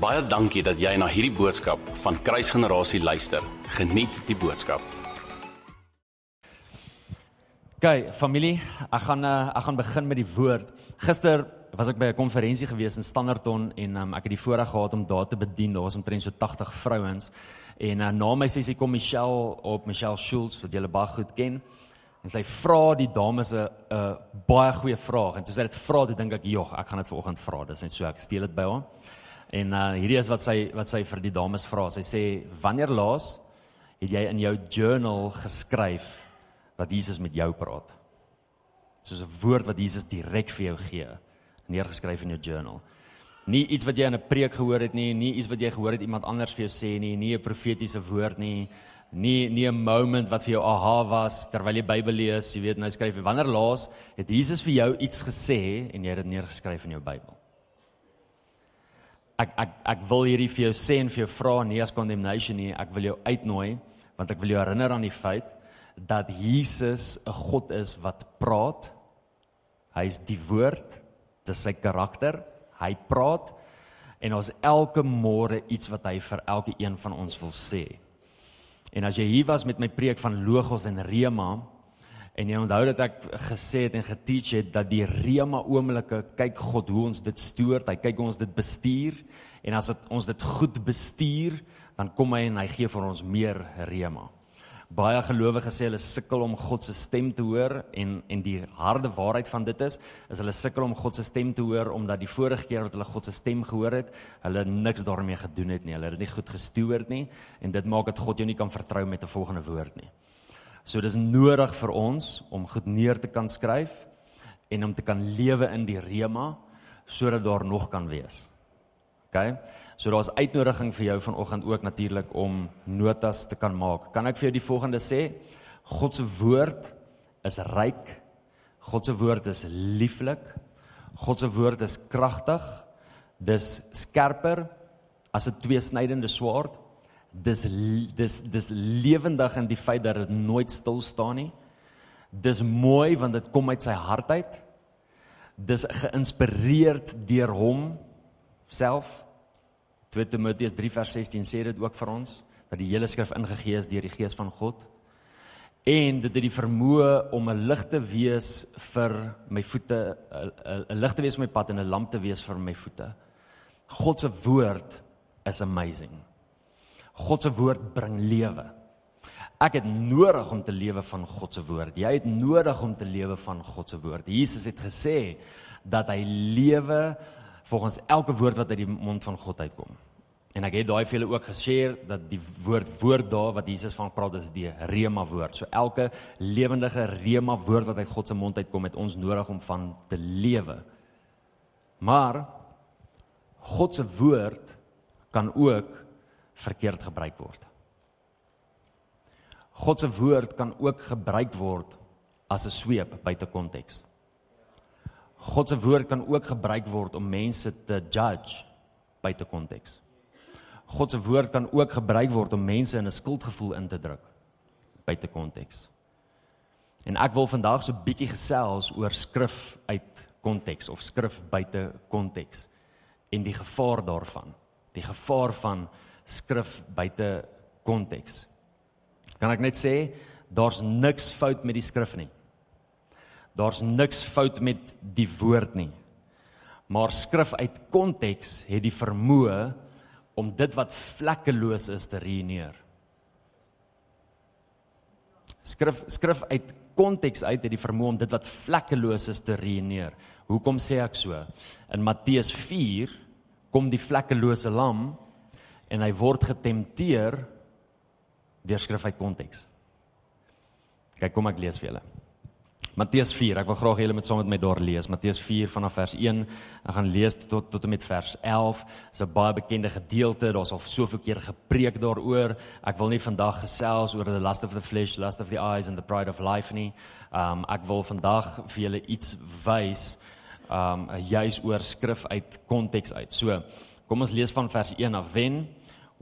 Baie dankie dat jy na hierdie boodskap van Kruisgenerasie luister. Geniet die boodskap. OK, familie, ek gaan uh, ek gaan begin met die woord. Gister was ek by 'n konferensie gewees in Standerton en um, ek het die voorreg gehad om daar te bedien. Daar was omtrent so 80 vrouens. En uh, na my sessie kom Michelle op Michelle Schultz wat julle baie goed ken. En sy vra die dames 'n 'n baie goeie vraag en toe sy dit vra, toe dink ek, "Jog, ek gaan dit vanoggend vra." Dis net so ek steel dit by haar. En uh hierdie is wat sy wat sy vir die dames vra. Sy sê, "Wanneer laas het jy in jou journal geskryf wat Jesus met jou praat?" Soos 'n woord wat Jesus direk vir jou gee, neergeskryf in jou journal. Nie iets wat jy in 'n preek gehoor het nie, nie iets wat jy gehoor het iemand anders vir jou sê nie, nie 'n profetiese woord nie, nie nie 'n moment wat vir jou aha was terwyl jy Bybel lees, jy weet nou skryf jy wanneer laas het Jesus vir jou iets gesê en jy het dit neergeskryf in jou Bybel. Ek ek ek wil hierdie vir jou sê en vir jou vra nie as condemnation nie, ek wil jou uitnooi want ek wil jou herinner aan die feit dat Jesus 'n God is wat praat. Hy is die woord, dis sy karakter. Hy praat en ons elke môre iets wat hy vir elke een van ons wil sê. En as jy hier was met my preek van logos en rema en jy onthou dat ek gesê het en geteach het dat die rema oomblikke kyk God hoe ons dit stoor, hy kyk hoe ons dit bestuur en as dit, ons dit goed bestuur, dan kom hy en hy gee vir ons meer rema. Baie gelowiges sê hulle sukkel om God se stem te hoor en en die harde waarheid van dit is, is hulle sukkel om God se stem te hoor omdat die vorige keer wat hulle God se stem gehoor het, hulle niks daarmee gedoen het nie. Hulle het dit nie goed gestoor nie en dit maak dat God jou nie kan vertrou met 'n volgende woord nie. So dis nodig vir ons om goed neer te kan skryf en om te kan lewe in die rema sodat daar nog kan wees. OK? So daar's uitnodiging vir jou vanoggend ook natuurlik om notas te kan maak. Kan ek vir jou die volgende sê? God se woord is ryk. God se woord is lieflik. God se woord is kragtig. Dis skerper as 'n tweesnydende swaard. Dis dis dis lewendig in die feit dat dit nooit stil staan nie. Dis mooi want dit kom uit sy hart uit. Dis geïnspireerd deur hom self 2 Timoteus 3 vers 16 sê dit ook vir ons dat die hele skrif ingegee is deur die gees van God en dit het die vermoë om 'n lig te wees vir my voete 'n lig te wees op my pad en 'n lamp te wees vir my voete. God se woord is amazing. God se woord bring lewe. Ek het nodig om te lewe van God se woord. Jy het nodig om te lewe van God se woord. Jesus het gesê dat hy lewe volgens elke woord wat uit die mond van God uitkom. En ek het daai vir julle ook geshare dat die woord woord daar wat Jesus van praat is die rema woord. So elke lewendige rema woord wat uit God se mond uitkom het ons nodig om van te lewe. Maar God se woord kan ook verkeerd gebruik word. God se woord kan ook gebruik word as 'n sweep buite konteks. God se woord kan ook gebruik word om mense te judge buite konteks. God se woord kan ook gebruik word om mense in 'n skuldgevoel in te druk buite konteks. En ek wil vandag so bietjie gesels oor skrif uit konteks of skrif buite konteks en die gevaar daarvan. Die gevaar van skrif buite konteks. Kan ek net sê daar's niks fout met die skrif nie. Daar's niks fout met die woord nie. Maar skrif uit konteks het die vermoë om dit wat vlekkeloos is te ruïneer. Skrif skrif uit konteks uit het die vermoë om dit wat vlekkeloos is te ruïneer. Hoekom sê ek so? In Matteus 4 kom die vlekkelose lam en hy word getempteer deur skrif uit konteks. Kyk kom ek lees vir julle. Matteus 4. Ek wil graag julle met saam met my daar lees. Matteus 4 vanaf vers 1. Ek gaan lees tot tot en met vers 11. Dis 'n baie bekende gedeelte. Daar's al soveel keer gepreek daaroor. Ek wil nie vandag gesels oor the lust of the flesh, lust of the eyes and the pride of life nie. Um ek wil vandag vir julle iets wys um juis oor skrif uit konteks uit. So, kom ons lees van vers 1 af. Wen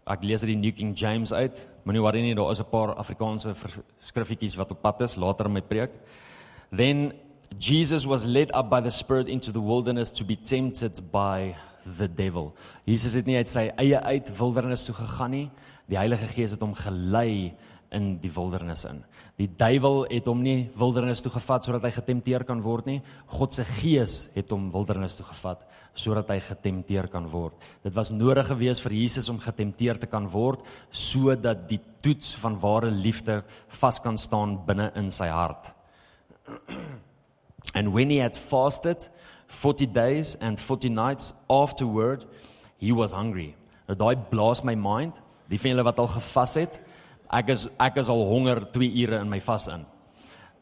ek lees uit die New King James uit. Moenie worry nie, daar is 'n paar Afrikaanse skriffietjies wat op pad is later in my preek. Then Jesus was led up by the Spirit into the wilderness to be tempted by the devil. Jesus het nie uit sy eie uit wildernis toe gegaan nie. Die Heilige Gees het hom gelei in die wildernis in. Die duiwel het hom nie wildernis toe gevat sodat hy getempteer kan word nie. God se gees het hom wildernis toe gevat sodat hy getempteer kan word. Dit was nodig geweest vir Jesus om getempteer te kan word sodat die toets van ware liefde vas kan staan binne in sy hart. And when he had fasted 40 days and 40 nights afterward, he was hungry. Nou daai blaas my mind. Die van julle wat al gevas het, ek is ek is al honger 2 ure in my vas in.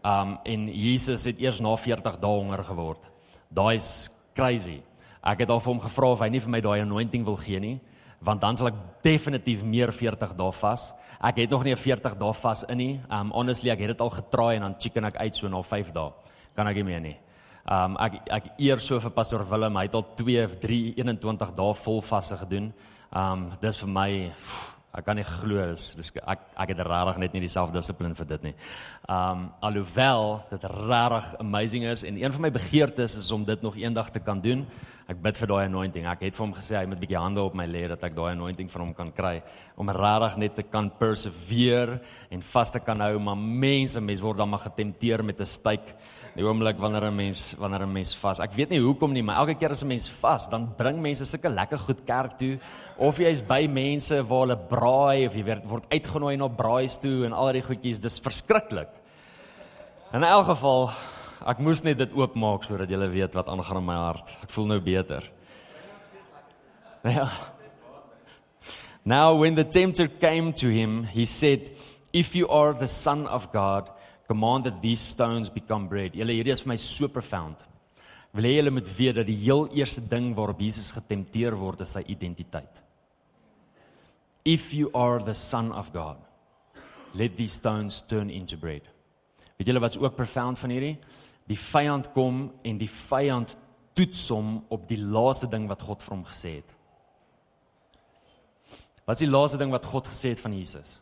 Um en Jesus het eers na 40 dae honger geword. Daai's crazy. Ek het al vir hom gevra of hy nie vir my daai anointing wil gee nie, want dan sal ek definitief meer 40 dae vas. Ek het nog nie 'n 40 dae vas in nie. Um honestly, ek het dit al getraai en dan chicken ek uit so na 5 dae. Kan ek nie meer nie. Um ek ek eer so vir pastoor Willem. Hy het al 2 of 3 21 dae vol vasse gedoen. Um dis vir my pff, Ek kan nie glo dis dis ek ek het regtig net nie dieselfde dissipline vir dit nie. Um alhoewel dit regtig amazing is en een van my begeertes is om dit nog eendag te kan doen. Ek bid vir daai anointing. Ek het vir hom gesê hy moet 'n bietjie hande op my lê dat ek daai anointing van hom kan kry om regtig net te kan persevere en vas te kan hou, maar mense, mense word dan maar getempteer met 'n styk die oomblik wanneer 'n mens wanneer 'n mens vas. Ek weet nie hoekom nie, maar elke keer as 'n mens vas, dan bring mense sulke lekker goed kerk toe of jy is by mense waar hulle braai of jy word word uitgenooi na braais toe en al die goedjies, dis verskriklik. In elk geval, ek moes net dit oopmaak sodat jy weet wat aangaan in my hart. Ek voel nou beter. Ja. Now when the tempter came to him, he said, "If you are the son of God, command that these stones become bread. Julle hierdie is vir my so profound. Wil hê julle moet weet dat die heel eerste ding waarop Jesus getempteer word is sy identiteit. If you are the son of God, let these stones turn into bread. Weet julle wat's ook profound van hierdie? Die vyand kom en die vyand toets hom op die laaste ding wat God vir hom gesê het. Wat is die laaste ding wat God gesê het van Jesus?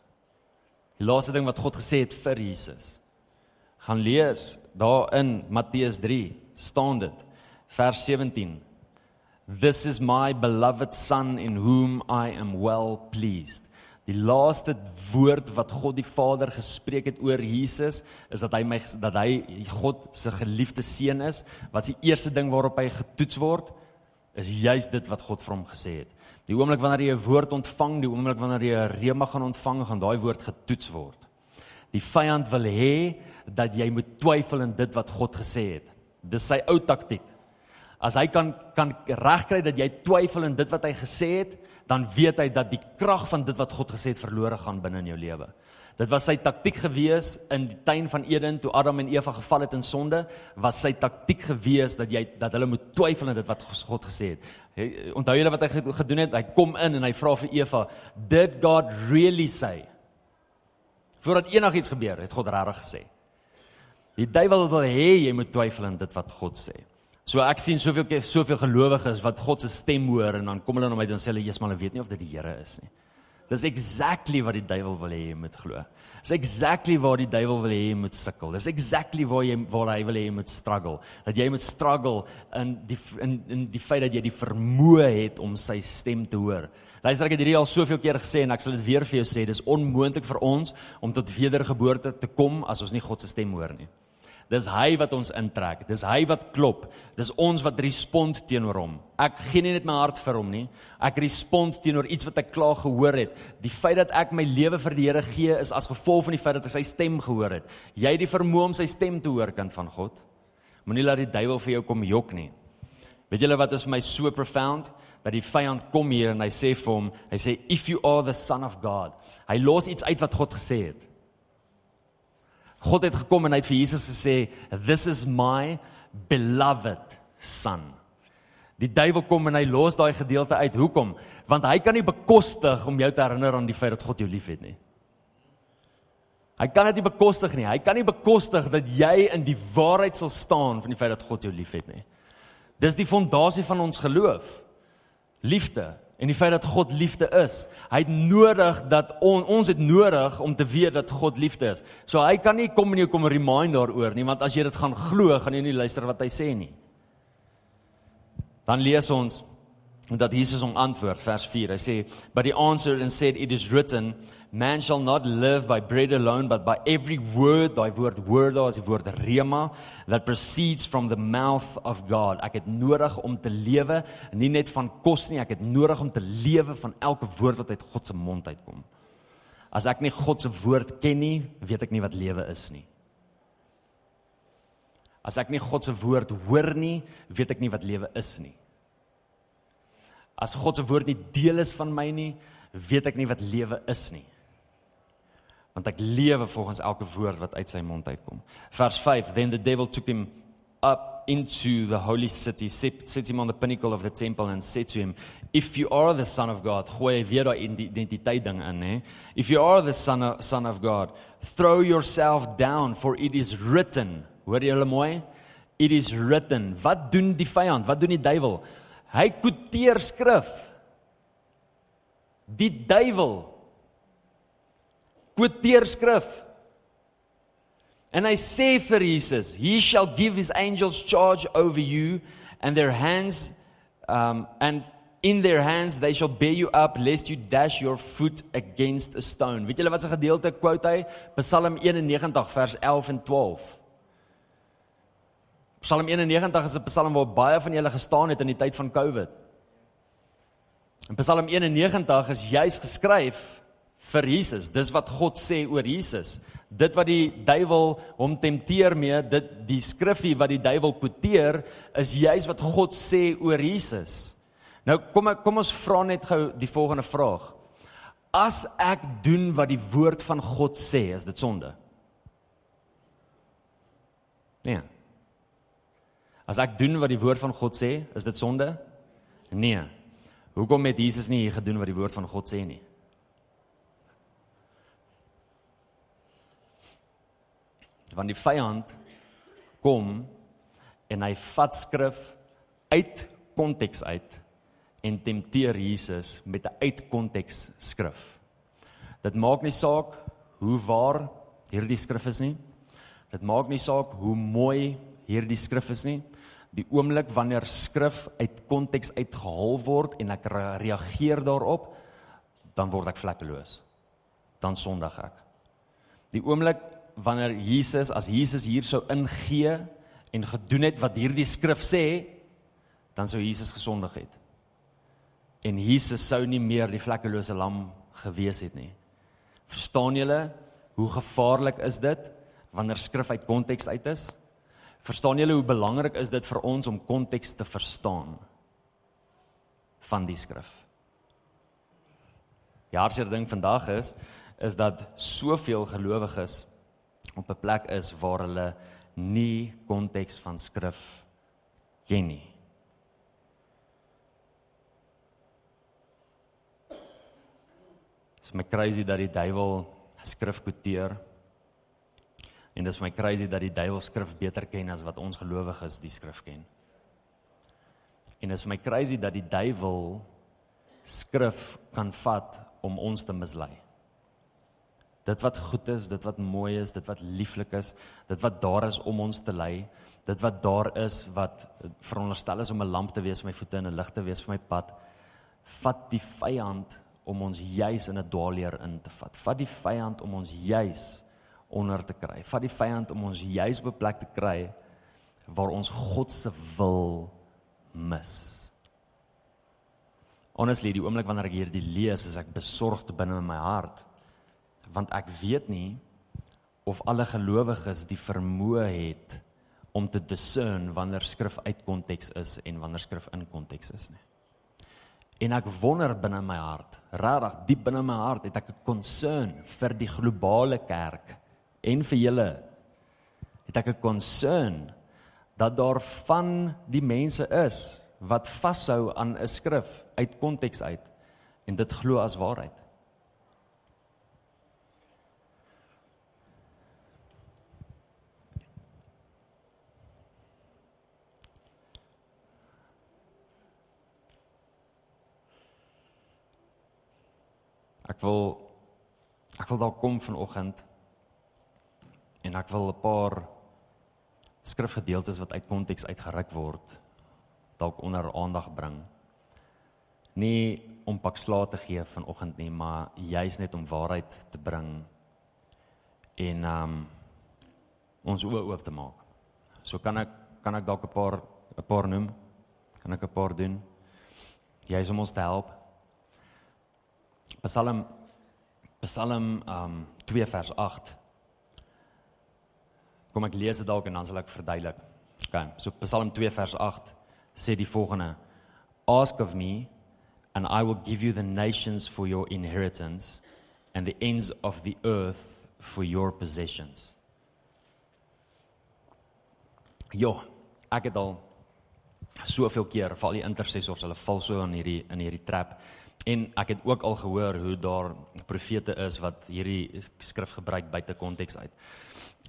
Die laaste ding wat God gesê het vir Jesus gaan lees daar in Matteus 3 staan dit vers 17 This is my beloved son in whom I am well pleased. Die laaste woord wat God die Vader gespreek het oor Jesus is dat hy my dat hy God se geliefde seun is. Wat die eerste ding waarop hy getoets word? Is juis dit wat God vir hom gesê het. Die oomblik wanneer jy 'n woord ontvang, die oomblik wanneer jy 'n rema gaan ontvang, gaan daai woord getoets word. Die vyand wil hê dat jy moet twyfel in dit wat God gesê het. Dis sy ou taktik. As hy kan kan regkry dat jy twyfel in dit wat hy gesê het, dan weet hy dat die krag van dit wat God gesê het verlore gaan binne in jou lewe. Dit was sy taktik gewees in die tuin van Eden toe Adam en Eva geval het in sonde, was sy taktik gewees dat jy dat hulle moet twyfel in dit wat God gesê het. Onthou julle wat hy gedoen het? Hy kom in en hy vra vir Eva, "Did God really say?" Voordat enigiets gebeur, het God regtig gesê. Die duiwel wil hê jy moet twyfel in dit wat God sê. So ek sien soveel soveel gelowiges wat God se stem hoor en dan kom hulle na my en sê hulle Jesus maar hulle weet nie of dit die Here is nie. Dis exactly wat die duiwel wil hê jy moet glo. Dis exactly waar die duiwel wil hê jy moet sukkel. Dis exactly waar jy waar hy wil hê jy moet struggle. Dat jy moet struggle in die in in die feit dat jy die vermoë het om sy stem te hoor. Luister ek het hierdie al soveel keer gesê en ek sal dit weer vir jou sê, dis onmoontlik vir ons om tot wedergeboorte te kom as ons nie God se stem hoor nie. Dis hy wat ons intrek. Dis hy wat klop. Dis ons wat respond teenoor hom. Ek gee nie net my hart vir hom nie. Ek respond teenoor iets wat ek klaar gehoor het. Die feit dat ek my lewe vir die Here gee is as gevolg van die feit dat ek sy stem gehoor het. Jy het die vermoë om sy stem te hoor kind van God. Moenie laat die duiwel vir jou kom jok nie. Weet julle wat is vir my so profound? Dat die vyand kom hier en hy sê vir hom, hy sê if you are the son of God. Hy los iets uit wat God gesê het. God het gekom en hy het vir Jesus gesê, this is my beloved son. Die duiwel kom en hy los daai gedeelte uit. Hoekom? Want hy kan nie bekostig om jou te herinner aan die feit dat God jou liefhet nie. Hy kan dit nie bekostig nie. Hy kan nie bekostig dat jy in die waarheid sal staan van die feit dat God jou liefhet nie. Dis die fondasie van ons geloof liefde en die feit dat God liefde is. Hy het nodig dat on, ons het nodig om te weet dat God liefde is. So hy kan nie kom en jou kom remind daaroor nie, want as jy dit gaan glo, gaan jy nie luister wat hy sê nie. Dan lees ons dat Jesus hom antwoord vers 4. Hy sê, "But he answered and said, it is written, man shall not live by bread alone, but by every word, daai woord word daar is die woord rema, that proceeds from the mouth of God." Ek het nodig om te lewe, nie net van kos nie, ek het nodig om te lewe van elke woord wat uit God se mond uitkom. As ek nie God se woord ken nie, weet ek nie wat lewe is nie. As ek nie God se woord hoor nie, weet ek nie wat lewe is nie. As God se woord nie deel is van my nie, weet ek nie wat lewe is nie. Want ek lewe volgens elke woord wat uit sy mond uitkom. Vers 5: Then the devil took him up into the holy city, set him on the pinnacle of the temple and said to him, If you are the son of God, gooi weer daai identiteit ding in, hè. If you are the son of, son of God, throw yourself down for it is written. Hoor jy hulle mooi? It is written. Wat doen die vyand? Wat doen die duiwel? Hy quoteer skrif. Die duiwel quoteer skrif. En hy sê vir Jesus, "He shall give his angels charge over you and their hands um and in their hands they shall bear you up lest you dash your foot against a stone." Weet julle wat se gedeelte quote hy? Psalm 91 vers 11 en 12. Psalm 91 is 'n psalm waar baie van julle gestaan het in die tyd van COVID. En Psalm 91 is juis geskryf vir Jesus. Dis wat God sê oor Jesus. Dit wat die duiwel hom tempteer mee, dit die skrifgie wat die duiwel quoteer, is juis wat God sê oor Jesus. Nou kom ek kom ons vra net gou die volgende vraag. As ek doen wat die woord van God sê, is dit sonde? Nee. As ek doen wat die woord van God sê, is dit sonde? Nee. Hoekom het Jesus nie gedoen wat die woord van God sê nie? Want die vyand kom en hy vat skrif uit konteks uit en tempteer Jesus met 'n uitkonteks skrif. Dit maak nie saak hoe waar hierdie skrif is nie. Dit maak nie saak hoe mooi hierdie skrif is nie die oomblik wanneer skrif uit konteks uitgehaal word en ek reageer daarop, dan word ek vlekkeloos. Dan sondig ek. Die oomblik wanneer Jesus as Jesus hier sou ingee en gedoen het wat hierdie skrif sê, dan sou Jesus gesondig het. En Jesus sou nie meer die vlekkelose lam gewees het nie. Verstaan julle hoe gevaarlik is dit wanneer skrif uit konteks uit is? Verstaan julle hoe belangrik is dit vir ons om konteks te verstaan van die skrif? Die hartseer ding vandag is is dat soveel gelowiges op 'n plek is waar hulle nie konteks van skrif ken nie. Dit is my crazy dat die duiwel skrif quoteer En dis my crazy dat die duiwel skrif beter ken as wat ons gelowiges die skrif ken. En dis my crazy dat die duiwel skrif kan vat om ons te mislei. Dit wat goed is, dit wat mooi is, dit wat lieflik is, dit wat daar is om ons te lei, dit wat daar is wat veronderstel is om 'n lamp te wees vir my voete en 'n lig te wees vir my pad, vat die vyand om ons juis in 'n dwaalleer in te vat. Vat die vyand om ons juis onder te kry. Vat die vyand om ons juis op 'n plek te kry waar ons God se wil mis. Honestly, die oomblik wanneer ek hierdie lees, is ek besorgd binne in my hart want ek weet nie of alle gelowiges die vermoë het om te discern wanneer skrif uit konteks is en wanneer skrif in konteks is nie. En ek wonder binne my hart, regtig diep binne my hart, het ek 'n concern vir die globale kerk en vir julle het ek 'n concern dat daar van die mense is wat vashou aan 'n skrif uit konteks uit en dit glo as waarheid. Ek wil ek wil dalk kom vanoggend En ek wil 'n paar skrifgedeeltes wat uit konteks uitgeruk word dalk onder aandag bring. nie om pak slaag te gee vanoggend nie, maar juis net om waarheid te bring en um ons oë oop te maak. So kan ek kan ek dalk 'n paar 'n paar noem. Kan ek 'n paar doen? Jy is om ons te help. Psalm Psalm um 2 vers 8. Kom ek lees dit dalk en dan sal ek verduidelik. OK, so Psalm 2 vers 8 sê die volgende: Ask of me and I will give you the nations for your inheritance and the ends of the earth for your possessions. Ja, ek het al soveel keer val die intercessors, hulle val so in hierdie in hierdie trap. En ek het ook al gehoor hoe daar profete is wat hierdie skrif gebruik buite konteks uit.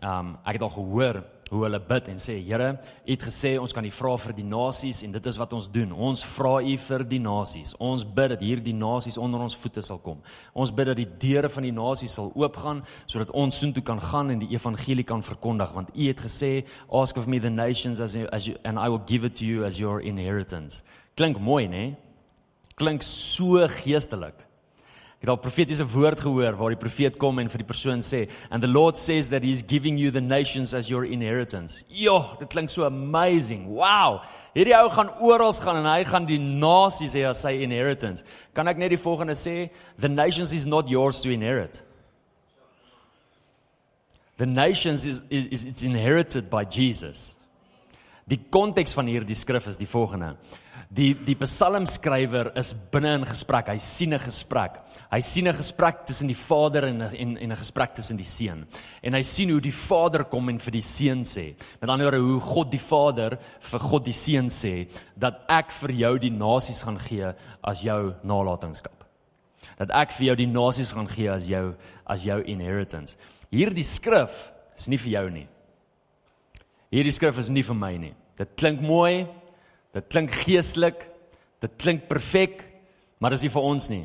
Um ek het al gehoor hoe hulle bid en sê Here, U het gesê ons kan U vra vir die nasies en dit is wat ons doen. Ons vra U vir die nasies. Ons bid dat hierdie nasies onder ons voete sal kom. Ons bid dat die deure van die nasies sal oopgaan sodat ons soontoe kan gaan en die evangelie kan verkondig want U het gesê ask of me the nations as you, as you, and I will give it to you as your inheritance. Klink mooi, né? Klink so geestelik. Ek het al profetiese woord gehoor waar die profeet kom en vir die persoon sê and the Lord says that he is giving you the nations as your inheritance. Jo, dit klink so amazing. Wow. Hierdie ou gaan oral gaan en hy gaan die nasies hê as sy inheritance. Kan ek net die volgende sê, the nations is not yours to inherit. The nations is is it's inherited by Jesus. Die konteks van hierdie skrif is die volgende. Die die psalmskrywer is binne in gesprek. Hy sien 'n gesprek. Hy sien 'n gesprek tussen die Vader en en en 'n gesprek tussen die Seun. En hy sien hoe die Vader kom en vir die Seun sê. Met ander woorde hoe God die Vader vir God die Seun sê dat ek vir jou die nasies gaan gee as jou nalatenskap. Dat ek vir jou die nasies gaan gee as jou as jou inheritance. Hierdie skrif is nie vir jou nie. Hierdie skrif is nie vir my nie. Dit klink mooi, Dit klink geestelik, dit klink perfek, maar dis nie vir ons nie.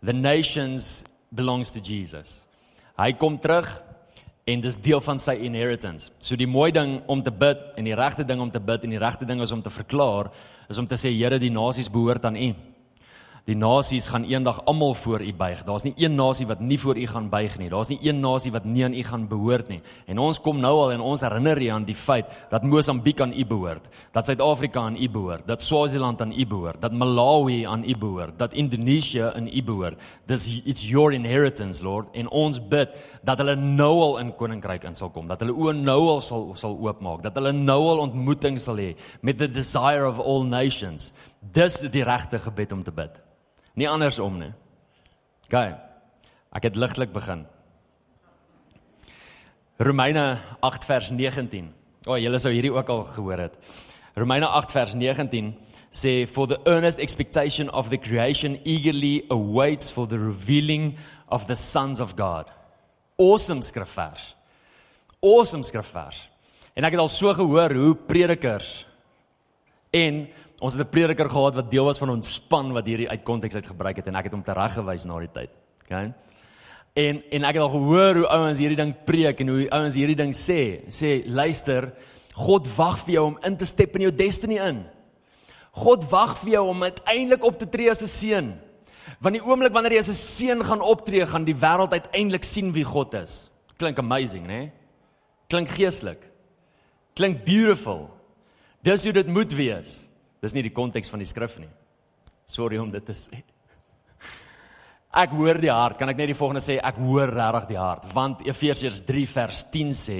The nations belongs to Jesus. Hy kom terug en dis deel van sy inheritance. So die mooi ding om te bid en die regte ding om te bid en die regte ding is om te verklaar is om te sê Here, die nasies behoort aan U. Die nasies gaan eendag almal voor U buig. Daar's nie een nasie wat nie voor U gaan buig nie. Daar's nie een nasie wat nie aan U gaan behoort nie. En ons kom nou al en ons herinner U aan die feit dat Mosambiek aan U behoort, dat Suid-Afrika aan U behoort, dat Swaziland aan U behoort, dat Malawi aan U behoort, dat Indonesië aan U behoort. This it's your inheritance, Lord. En ons bid dat hulle nou al in koninkryk in sal kom, dat hulle oë nou al sal sal oopmaak, dat hulle nou al ontmoeting sal hê met the desire of all nations. Dis die regte gebed om te bid. Nie andersom nie. OK. Ek het ligtelik begin. Romeine 8 vers 19. O, oh, julle sou hierdie ook al gehoor het. Romeine 8 vers 19 sê for the earnest expectation of the creation eagerly awaits for the revealing of the sons of God. Awesome skrifvers. Awesome skrifvers. En ek het al so gehoor hoe predikers en Ons het 'n prediker gehad wat deel was van ons span wat hierdie uit konteks uit gebruik het en ek het hom tereggewys na die tyd. OK. En en ek het al gehoor hoe ouens hierdie ding preek en hoe ouens hierdie ding sê. Sê luister, God wag vir jou om in te step in jou destiny in. God wag vir jou om uiteindelik op te tree as 'n seun. Want die oomblik wanneer jy as 'n seun gaan optree, gaan die wêreld uiteindelik sien wie God is. Klink amazing, né? Nee? Klink geestelik. Klink beautiful. Dis hoe dit moet wees. Dis nie die konteks van die skrif nie. Sorry om dit te sê. Ek hoor die hart. Kan ek net die volgende sê? Ek hoor regtig die hart. Want Efesiërs 3 vers 10 sê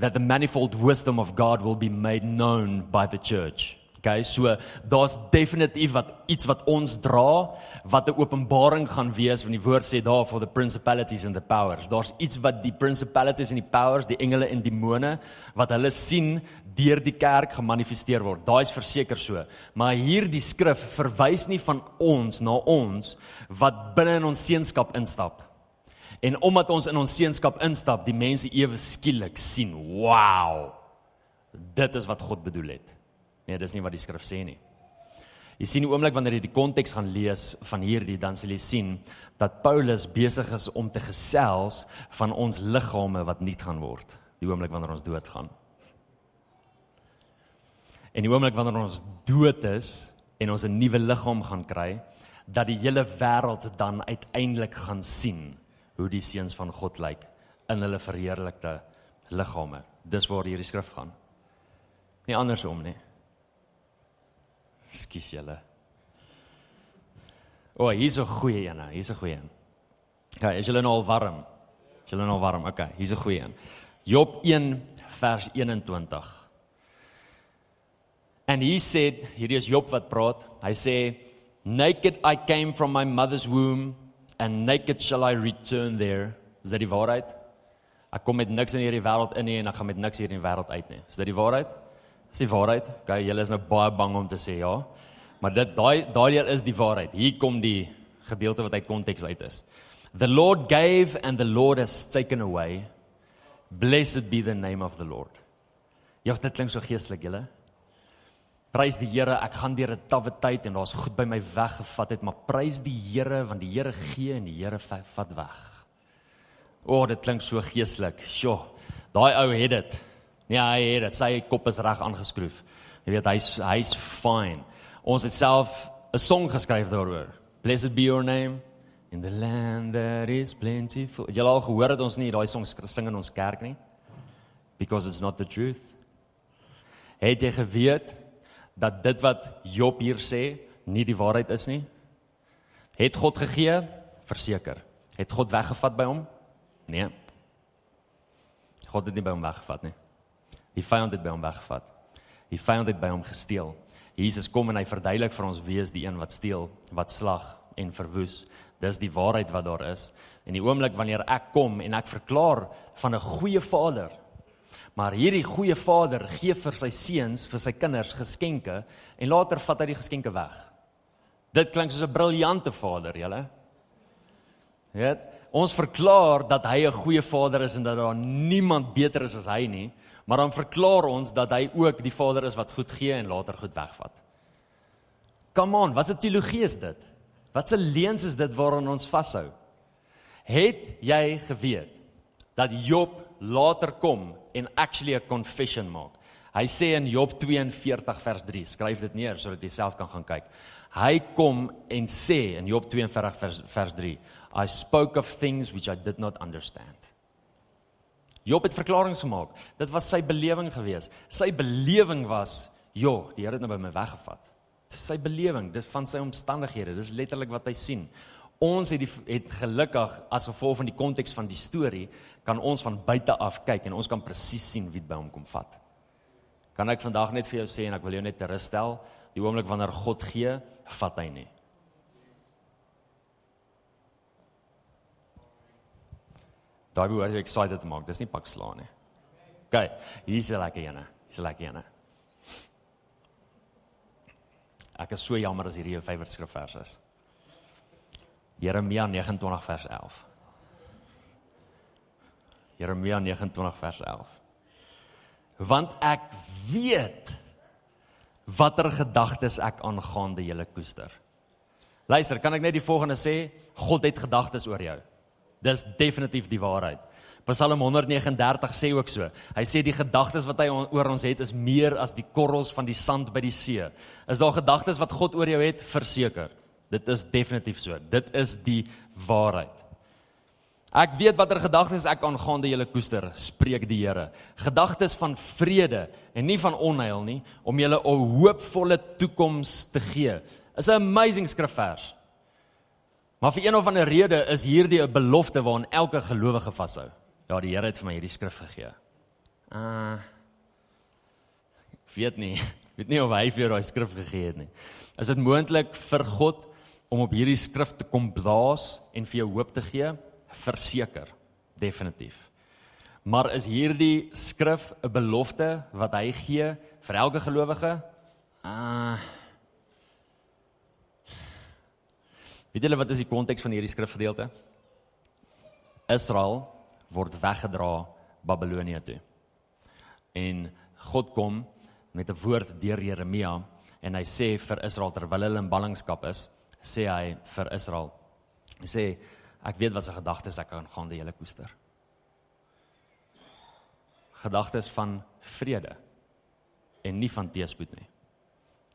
that the manifold wisdom of God will be made known by the church. Okay, so daar's definitief wat iets wat ons dra wat 'n openbaring gaan wees want die woord sê daar for the principalities and the powers. Daar's iets wat die principalities and die powers, die engele en demone wat hulle sien deur die kerk gemanifesteer word. Daai's verseker so. Maar hierdie skrif verwys nie van ons na ons wat binne in ons seunskap instap. En omdat ons in ons seunskap instap, die mense ewe skielik sien, wow. Dit is wat God bedoel het. Nee, dis nie wat die skrif sê nie. Jy sien die oomblik wanneer jy die konteks gaan lees van hierdie, dan sal jy sien dat Paulus besig is om te gesels van ons liggame wat nuut gaan word, die oomblik wanneer ons doodgaan. En die oomblik wanneer ons dood is en ons 'n nuwe liggaam gaan kry, dat die hele wêreld dan uiteindelik gaan sien hoe die seuns van God lyk in hulle verheerlikte liggame. Dis waar hierdie skrif gaan. Nie andersom nie. Skus julle. O, oh, hier's 'n goeie een, hier's 'n goeie een. Okay, is julle nou al warm? Is julle nou al warm? Okay, hier's 'n goeie een. Job 1 vers 21. And he said, hierdie is Job wat praat. Hy sê, "Naked I came from my mother's womb and naked shall I return there." Is dit die waarheid? Ek kom met niks in hierdie wêreld in nie en ek gaan met niks hier in die wêreld uit nie. Is dit die waarheid? Is die waarheid? Okay, julle is nou baie bang om te sê ja. Maar dit daai daai deel is die waarheid. Hier kom die gedeelte wat uit konteks uit is. The Lord gave and the Lord has taken away. Blessed be the name of the Lord. Ja, dit klink so geestelik, julle. Prys die Here, ek gaan deur 'n tawwe tyd en daar's goed by my weggevat het, maar prys die Here want die Here gee en die Here vat weg. O, oh, dit klink so geestelik. Sjoe. Daai ou het dit. Nee, hy het dit. Sy kop is reg aangeskroef. Jy weet hy's hy's fine. Ons het self 'n song geskryf daaroor. Blessed be your name in the land that is plentiful. Jy al gehoor dat ons nie daai song sing in ons kerk nie? Because it's not the truth. Het jy geweet dat dit wat Job hier sê nie die waarheid is nie? Het God gegee? Verseker. Het God weggevat by hom? Nee. God het nie by hom weggevat nie. Die vyand het by hom weggevat. Die vyand het by hom gesteel. Jesus kom en hy verduidelik vir ons wie is die een wat steel, wat slag en verwoes. Dis die waarheid wat daar is. En die oomblik wanneer ek kom en ek verklaar van 'n goeie Vader Maar hierdie goeie vader gee vir sy seuns, vir sy kinders geskenke en later vat hy die geskenke weg. Dit klink soos 'n briljante vader, julle. Het ons verklaar dat hy 'n goeie vader is en dat daar niemand beter is as hy nie, maar dan verklaar ons dat hy ook die vader is wat goed gee en later goed wegvat. Come on, wat 'n teologie is dit? Wat 'n leuns is dit waaraan ons vashou? Het jy geweet dat Job later kom en actually 'n confession maak. Hy sê in Job 42 vers 3, skryf dit neer sodat jy self kan gaan kyk. Hy kom en sê in Job 42 vers vers 3, I spoke of things which I did not understand. Job het verklaringe gemaak. Dit was sy belewing gewees. Sy belewing was, "Jo, die Here het nou by my weggevat." Dis sy belewing, dis van sy omstandighede. Dis letterlik wat hy sien. Ons het die het gelukkig as gevolg van die konteks van die storie kan ons van buite af kyk en ons kan presies sien wie dit by hom kom vat. Kan ek vandag net vir jou sê en ek wil jou net terugstel, die oomblik wanneer God gee, vat hy nie. Daai behoort jy excited te maak. Dis nie pak slaan nie. OK, hier is 'n lekker ene. Hier is 'n lekker ene. Ek is so jammer as hierdie jou favourite skrifvers is. Jeremia 29 vers 11. Jeremia 29 vers 11. Want ek weet watter gedagtes ek aangaande julle koester. Luister, kan ek net die volgende sê? God het gedagtes oor jou. Dis definitief die waarheid. Psalm 139 sê ook so. Hy sê die gedagtes wat hy oor ons het is meer as die korrels van die sand by die see. Is daar gedagtes wat God oor jou het? Verseker. Dit is definitief so. Dit is die waarheid. Ek weet watter gedagtes ek aangaande julle koester, spreek die Here. Gedagtes van vrede en nie van onheil nie, om julle 'n hoopvolle toekoms te gee. Is 'n amazing skrifvers. Maar vir een of ander rede is hierdie 'n belofte waaraan elke gelowige vashou. Ja, die Here het vir my hierdie skrif gegee. Uh weet nie, weet nie of hy vir jou daai skrif gegee het nie. Is dit moontlik vir God om op hierdie skrif te kom blaas en vir jou hoop te gee? Verseker, definitief. Maar is hierdie skrif 'n belofte wat hy gee vir elke gelowige? Uh Weet julle wat is die konteks van hierdie skrifgedeelte? Israel word weggedra Babilonie toe. En God kom met 'n woord deur Jeremia en hy sê vir Israel terwyl hulle in ballingskap is, sê hy vir Israel. Sê ek weet wat se gedagtes ek aan gaan die hele koester. Gedagtes van vrede en nie van teëspoed nie.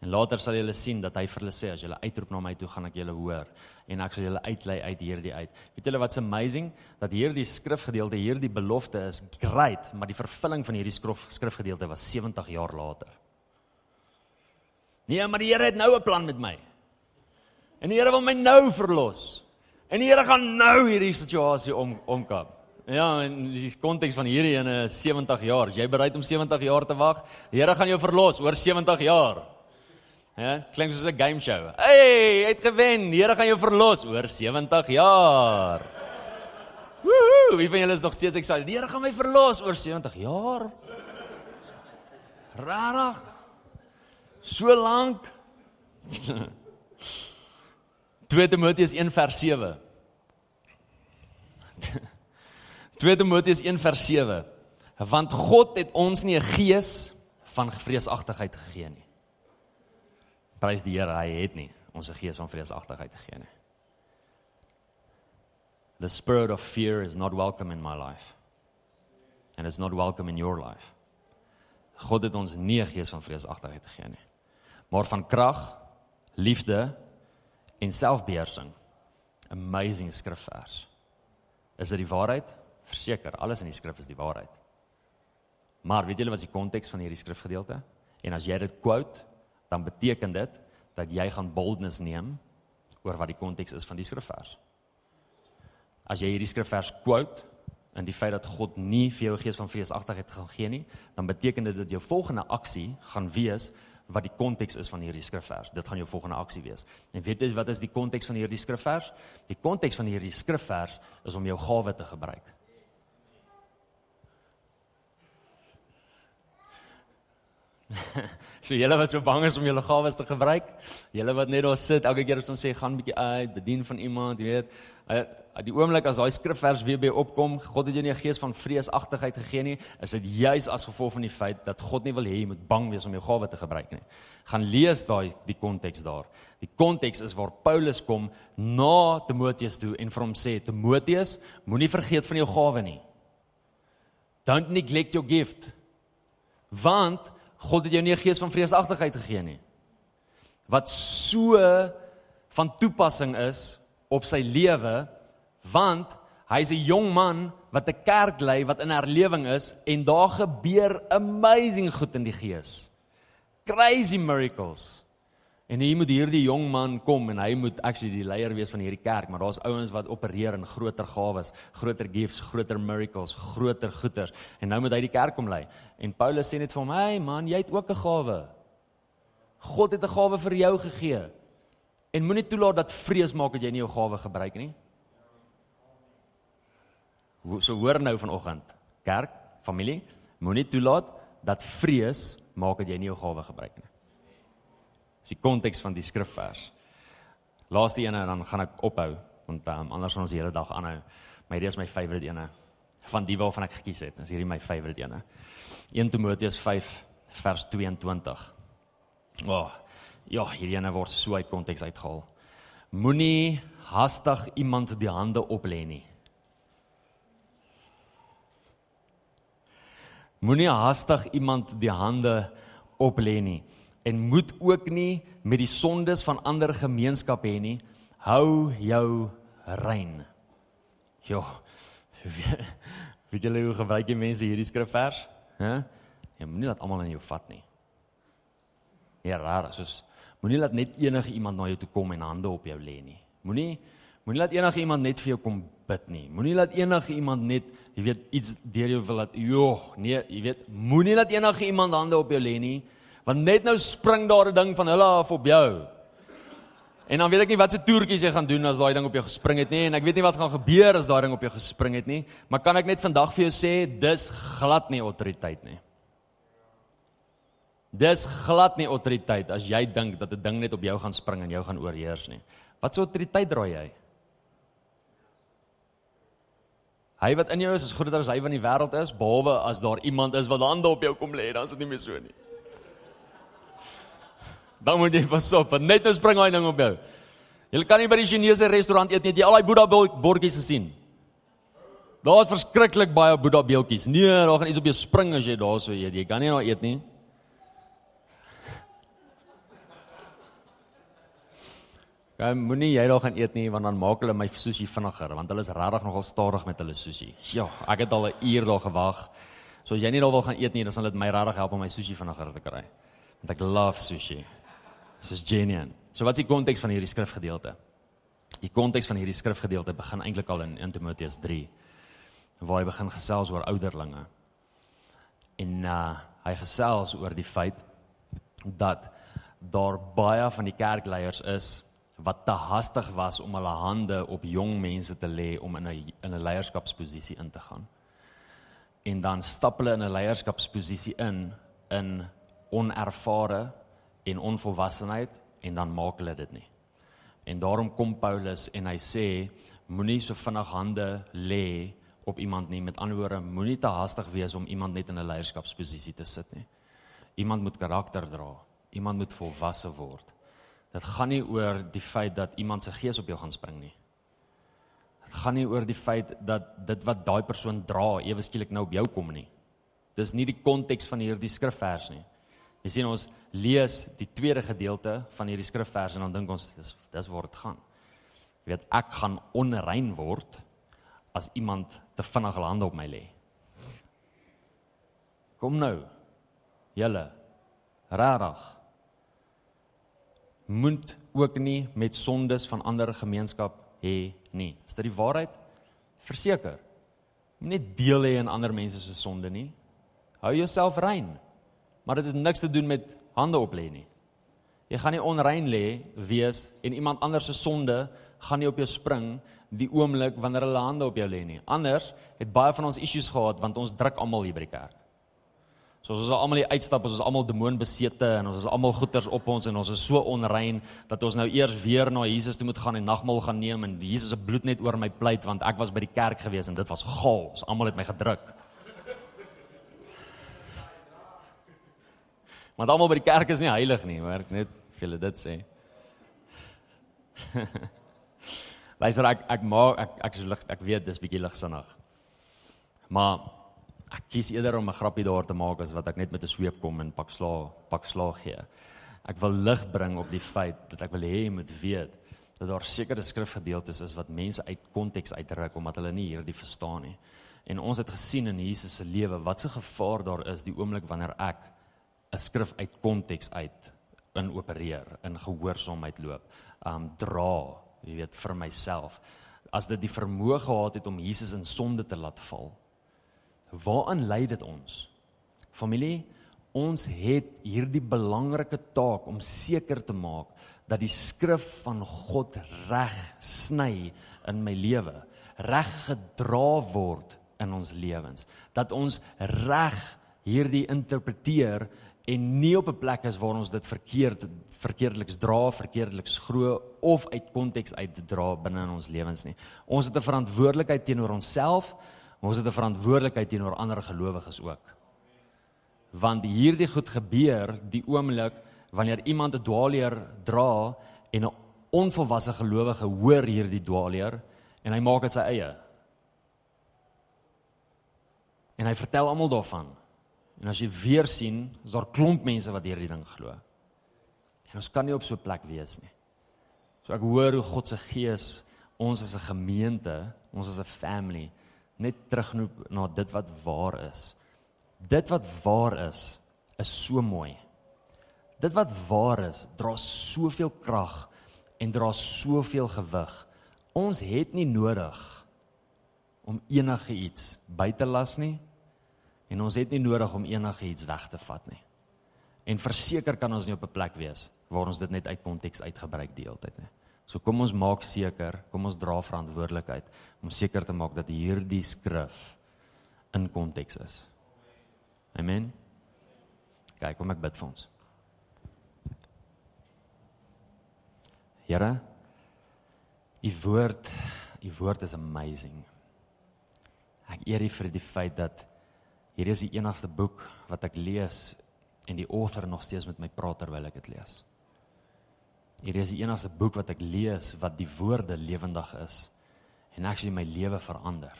En later sal julle sien dat hy vir hulle sê as julle uitroep na my toe gaan ek julle hoor en ek sal julle uitlei uit hierdie uit. Weet julle wat's amazing dat hierdie skrifgedeelte, hierdie belofte is great, maar die vervulling van hierdie skrif skrifgedeelte was 70 jaar later. Nee, maar die Here het nou 'n plan met my. En die Here wil my nou verlos. En die Here gaan nou hierdie situasie om omkap. Ja, en die konteks van hierdie ene is 70 jaar. Is jy bereid om 70 jaar te wag? Die Here gaan jou verlos oor 70 jaar. Ja, klink soos 'n game show. Hey, jy het gewen. Die Here gaan jou verlos oor 70 jaar. Woohoo, wie van julle is nog steeds excited? Die Here gaan my verlos oor 70 jaar. Rarig. So lank. 2 Timoteus 1 vers 7. 2 Timoteus 1 vers 7. Want God het ons nie 'n gees van vreesagtigheid gegee nie. Prys die Here, hy het nie ons 'n gees van vreesagtigheid gegee nie. The spirit of fear is not welcome in my life. And it's not welcome in your life. God het ons nie 'n gees van vreesagtigheid gegee nie. Maar van krag, liefde en selfbeheersing. Amazing skrifvers. Is dit die waarheid? Verseker, alles in die skrif is die waarheid. Maar weet julle wat is die konteks van hierdie skrifgedeelte? En as jy dit quote, dan beteken dit dat jy gaan boldness neem oor wat die konteks is van die skrifvers. As jy hierdie skrifvers quote en die feit dat God nie vir jou gees van vreesagtigheid gaan gee nie, dan beteken dit dat jou volgende aksie gaan wees wat die konteks is van hierdie skrifvers. Dit gaan jou volgende aksie wees. En weet jy wat is die konteks van hierdie skrifvers? Die konteks van hierdie skrifvers is om jou gawe te gebruik. so julle wat so bang is om julle gawes te gebruik, julle wat net daar sit, elke keer as ons sê gaan 'n bietjie uit, bedien van iemand, jy weet, uh, die oomblik as daai skrifvers weer by opkom, God het jou nie 'n gees van vreesagtigheid gegee nie, is dit juis as gevolg van die feit dat God nie wil hê jy moet bang wees om jou gawe te gebruik nie. Gaan lees daai die konteks daar. Die konteks is waar Paulus kom na Timoteus toe en vir hom sê Timoteus, moenie vergeet van jou gawe nie. Don't neglect your gift. Want God het jou nie 'n gees van vreesagtigheid gegee nie. Wat so van toepassing is op sy lewe want hy's 'n jong man wat 'n kerk lei wat in herlewing is en daar gebeur amazing goed in die gees. Crazy miracles. En hier moet hierdie jong man kom en hy moet actually die leier wees van hierdie kerk, maar daar's ouens wat opereer in groter gawes, groter gifts, groter miracles, groter goeders en nou moet hy die kerk kom lei. En Paulus sê net vir hom: "Hey man, jy het ook 'n gawe. God het 'n gawe vir jou gegee. En moenie toelaat dat vrees maak dat jy nie jou gawe gebruik nie." So hoor nou vanoggend, kerk, familie, moenie toelaat dat vrees maak dat jy nie jou gawe gebruik nie. Dis die konteks van die skrifvers. Laaste ene en dan gaan ek ophou want um, anders gaan ons die hele dag aanhou. Maar hierdie is my favourite ene van die waarvan ek gekies het. Dis hierdie my favourite ene. 1 Timoteus 5 vers 22. Oh, ja, hierdie ene word so uit konteks uitgehaal. Moenie hastig iemand die hande oplê nie. Moenie hastig iemand die hande oplê nie en moet ook nie met die sondes van ander gemeenskap hê nie. Hou jou rein. Jo. Weet julle hoe gebruik jy mense hierdie skrifvers? Hæ? Jy moenie laat almal in jou vat nie. Ja, raar, soos moenie laat net enige iemand na jou toe kom en hande op jou lê nie. Moenie moenie laat enige iemand net vir jou kom bid nie. Moenie laat enige iemand net, jy weet, iets deur jou wil laat. Jo, nee, jy weet, moenie laat enige iemand hande op jou lê nie want net nou spring daar 'n ding van hulle af op jou. En dan weet ek nie wat se toertjies jy gaan doen as daai ding op jou gespring het nie en ek weet nie wat gaan gebeur as daai ding op jou gespring het nie, maar kan ek net vandag vir jou sê dis glad nie autoriteit nie. Dis glad nie autoriteit as jy dink dat 'n ding net op jou gaan spring en jou gaan oorheers nie. Wat so autoriteit dra jy? Hy wat in jou is is groter as hy wat in die wêreld is, behalwe as daar iemand is wat hande op jou kom lê, dan is dit nie meer so nie. Dan moet jy pas op, want net nou spring daai ding op jou. Jy kan nie by die Chinese restaurant eet nie, het jy al daai Boeddha bordjies gesien? Daar is verskriklik baie Boeddha beeldjies. Nee, daar gaan iets op jou spring as jy daar so eet. Jy kan nie daar eet nie. Gaan moenie jy daar gaan eet nie want dan maak hulle my sushi vinniger want hulle is regtig nogal stadig met hulle sushi. Ja, ek het al 'n uur daar gewag. So as jy nie daar wil gaan eet nie, dan sal dit my regtig help om my sushi vinniger te kry. Want ek love sushi. Is genuine. So wat is die konteks van hierdie skrifgedeelte? Die konteks van hierdie skrifgedeelte begin eintlik al in 1 Timoteus 3 waar hy begin gesels oor ouderlinge. En uh hy gesels oor die feit dat daar baie van die kerkleiers is wat te hastig was om hulle hande op jong mense te lê om in 'n in 'n leierskapsposisie in te gaan. En dan stap hulle in 'n leierskapsposisie in in onervare en onvolwassenheid en dan maak hulle dit nie. En daarom kom Paulus en hy sê moenie so vinnig hande lê op iemand nie. Met ander woorde, moenie te hastig wees om iemand net in 'n leierskapsposisie te sit nie. Iemand moet karakter dra. Iemand moet volwasse word. Dit gaan nie oor die feit dat iemand se gees op jou gaan spring nie. Dit gaan nie oor die feit dat dit wat daai persoon dra ewe skielik nou op jou kom nie. Dis nie die konteks van hierdie skrifvers nie. Jy sien ons lees die tweede gedeelte van hierdie skrifvers en dan dink ons dis dis waar dit gaan. Jy weet ek gaan onrein word as iemand te vinnig hulle hande op my lê. Kom nou. Julle regtig moet ook nie met sondes van ander gemeenskap hê nie. Is dit die waarheid? Verseker. Moenie deel hê in ander mense se sonde nie. Hou jouself rein. Maar dit het niks te doen met hande op lê nie. Jy gaan nie onrein lê wees en iemand anders se sonde gaan nie op jou spring die oomblik wanneer hulle hande op jou lê nie. Anders het baie van ons issues gehad want ons druk almal hier by die kerk. So ons is almal hier uitstap, ons is almal demoonbesete en ons is almal goeters op ons en ons is so onrein dat ons nou eers weer na Jesus toe moet gaan en nagmaal gaan neem en Jesus se bloed net oor my pleit want ek was by die kerk gewees en dit was gaal. Ons almal het my gedruk. Want almal by die kerk is nie heilig nie, hoor ek net vir julle dit sê. Luister ek ek maak ek ek is lig ek weet dis bietjie ligsinnig. Maar ek kies eerder om 'n grappie daar te maak as wat ek net met 'n sweep kom en pak sla pak slaag gee. Ek wil lig bring op die feit dat ek wil hê jy moet weet dat daar sekere skrifgedeeltes is wat mense uit konteks uitruk omdat hulle nie hierdie verstaan nie. En ons het gesien in Jesus se lewe wat se gevaar daar is die oomblik wanneer ek 'n skrif uit konteks uit in opereer, in gehoorsaamheid loop, um dra, jy weet, vir myself. As dit die vermoë gehad het om Jesus in sonde te laat val, waaraan lei dit ons? Familie, ons het hierdie belangrike taak om seker te maak dat die skrif van God reg sny in my lewe, reg gedra word in ons lewens, dat ons reg hierdie interpreteer en nie op 'n plek is waar ons dit verkeerd verkeerdeliks dra, verkeerdeliks glo of uit konteks uitdra binne in ons lewens nie. Ons het 'n verantwoordelikheid teenoor onsself, maar ons het 'n verantwoordelikheid teenoor ander gelowiges ook. Want hierdie goed gebeur die oomblik wanneer iemand 'n dwaalleer dra en 'n onvolwasse gelowige hoor hierdie dwaalleer en hy maak dit sy eie. En hy vertel almal daarvan. En as jy weer sien, is daar klomp mense wat hierdie ding glo. En ons kan nie op so 'n plek wees nie. So ek hoor hoe God se gees ons as 'n gemeente, ons as 'n family net terugnoop na dit wat waar is. Dit wat waar is, is so mooi. Dit wat waar is, dra soveel krag en dra soveel gewig. Ons het nie nodig om enige iets by te las nie en ons het nie nodig om enige iets weg te vat nie. En verseker kan ons nie op 'n plek wees waar ons dit net uit konteks uitgebruik die hele tyd nie. So kom ons maak seker, kom ons dra verantwoordelikheid om seker te maak dat hierdie skrif in konteks is. Amen. Kyk, kom ek bid vir ons. Here, u woord, u woord is amazing. Ek eer u vir die feit dat hierdie is die enigste boek wat ek lees en die author nog steeds met my praat terwyl ek dit lees. Hierdie is die enigste boek wat ek lees wat die woorde lewendig is en actually my lewe verander.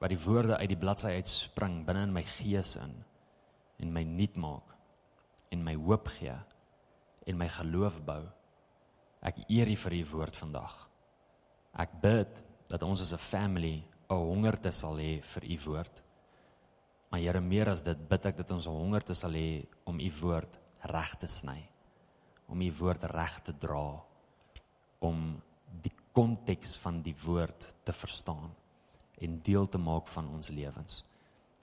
Wat die woorde uit die bladsy uitspring binne in my gees in en my nuut maak en my hoop gee en my geloof bou. Ek eer U vir U woord vandag. Ek bid dat ons as 'n family 'n hongerte sal hê vir U woord. Maar Here, meer as dit, bid ek dat ons 'n hongerte sal hê om U woord reg te sny. Om U woord reg te dra. Om die konteks van die woord te verstaan en deel te maak van ons lewens.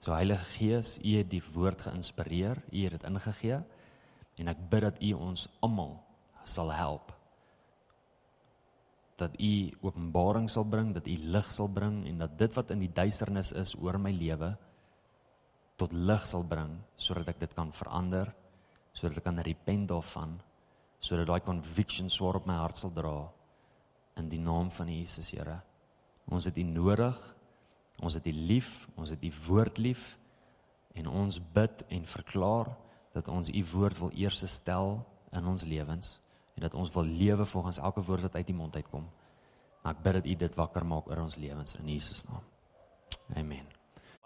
So Heilige Gees, U het die woord geïnspireer, U het dit ingegee en ek bid dat U ons almal sal help dat U openbaring sal bring, dat U lig sal bring en dat dit wat in die duisternis is oor my lewe tot lig sal bring sodat ek dit kan verander, sodat ek kan repent daarvan, sodat daai conviction swaar op my hart sal dra in die naam van Jesus Here. Ons het U nodig. Ons het U lief, ons het U woord lief en ons bid en verklaar dat ons U woord wil eers stel in ons lewens en dat ons wil lewe volgens elke woord wat uit U mond uitkom. Maar ek bid dat U dit wakker maak oor ons lewens in Jesus naam. Amen.